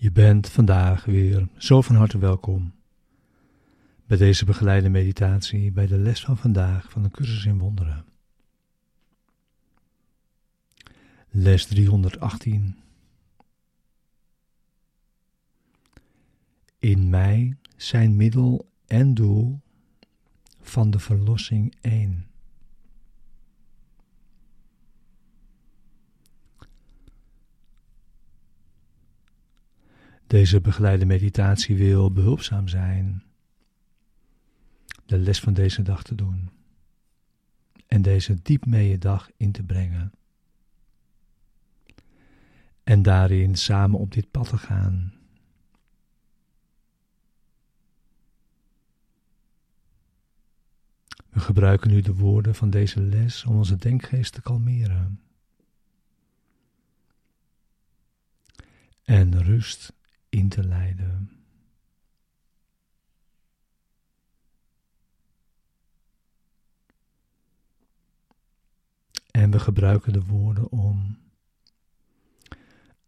Je bent vandaag weer zo van harte welkom bij deze begeleide meditatie bij de les van vandaag van de cursus in wonderen. Les 318. In mij zijn middel en doel van de verlossing één. Deze begeleide meditatie wil behulpzaam zijn de les van deze dag te doen en deze diep mee je dag in te brengen. En daarin samen op dit pad te gaan. We gebruiken nu de woorden van deze les om onze denkgeest te kalmeren. En rust in te leiden. En we gebruiken de woorden om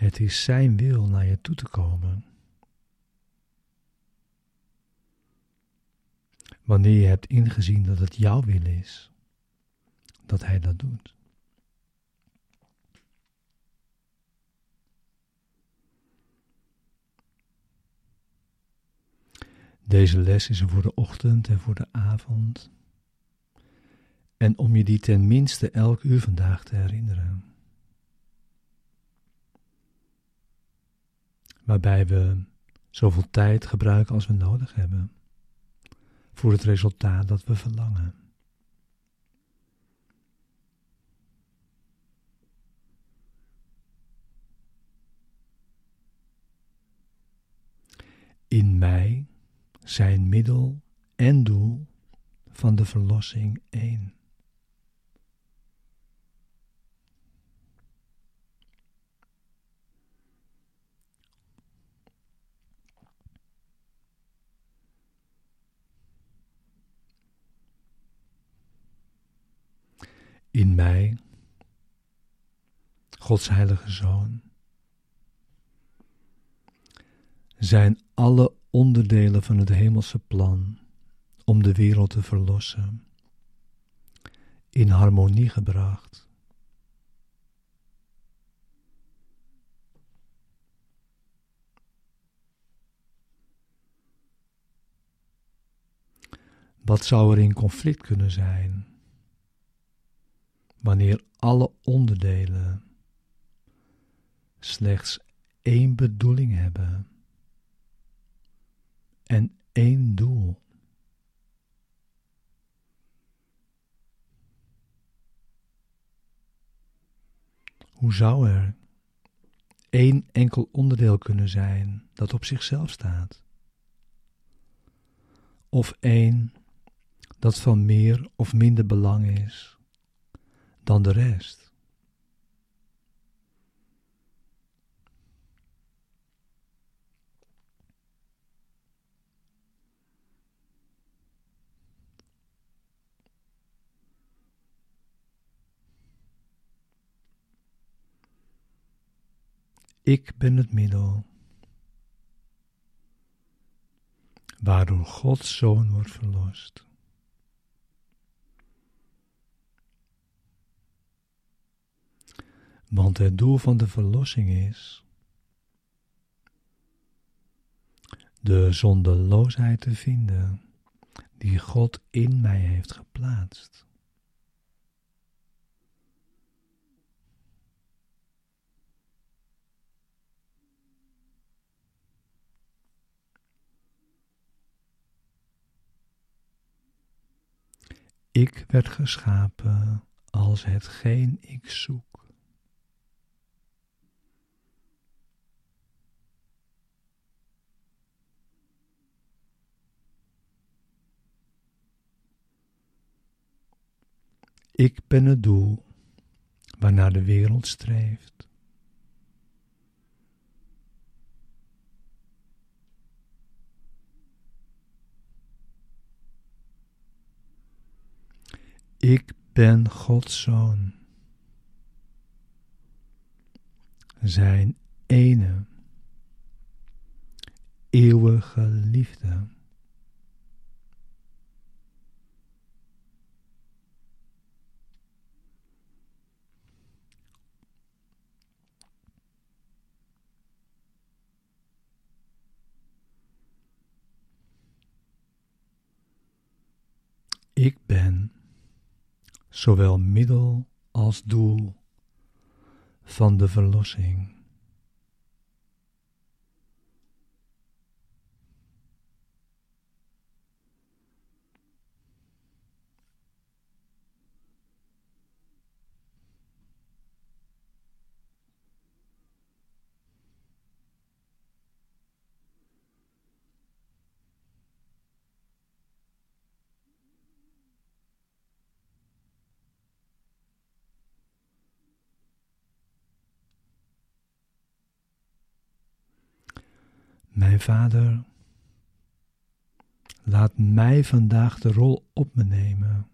Het is Zijn wil naar je toe te komen. Wanneer je hebt ingezien dat het jouw wil is, dat Hij dat doet. Deze les is er voor de ochtend en voor de avond. En om je die ten minste elk uur vandaag te herinneren. Waarbij we zoveel tijd gebruiken als we nodig hebben. Voor het resultaat dat we verlangen. In mij zijn middel en doel van de verlossing één. In mij, Gods heilige Zoon, zijn alle onderdelen van het hemelse plan om de wereld te verlossen, in harmonie gebracht. Wat zou er in conflict kunnen zijn wanneer alle onderdelen slechts één bedoeling hebben? en één doel. Hoe zou er één enkel onderdeel kunnen zijn dat op zichzelf staat? Of één dat van meer of minder belang is dan de rest? Ik ben het middel. Waardoor Gods Zoon wordt verlost. Want het doel van de verlossing is de zondeloosheid te vinden die God in mij heeft geplaatst. Ik werd geschapen als hetgeen ik zoek. Ik ben het doel waarnaar de wereld streeft. Ik ben Gods zoon. Zijn ene, eeuwige liefde. Ik ben zowel middel als doel van de verlossing. Mijn vader, laat mij vandaag de rol op me nemen.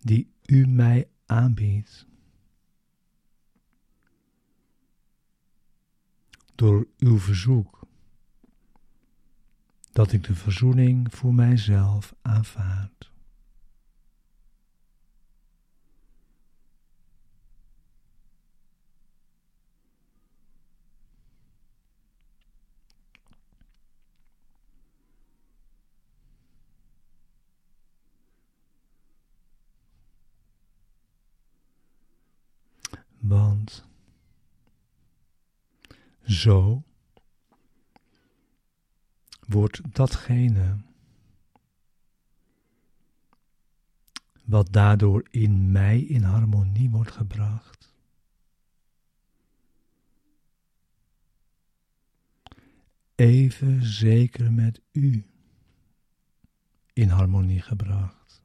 Die u mij aanbiedt. Door uw verzoek dat ik de verzoening voor mijzelf aanvaard. Want zo wordt datgene wat daardoor in mij in harmonie wordt gebracht. Even zeker met u in harmonie gebracht.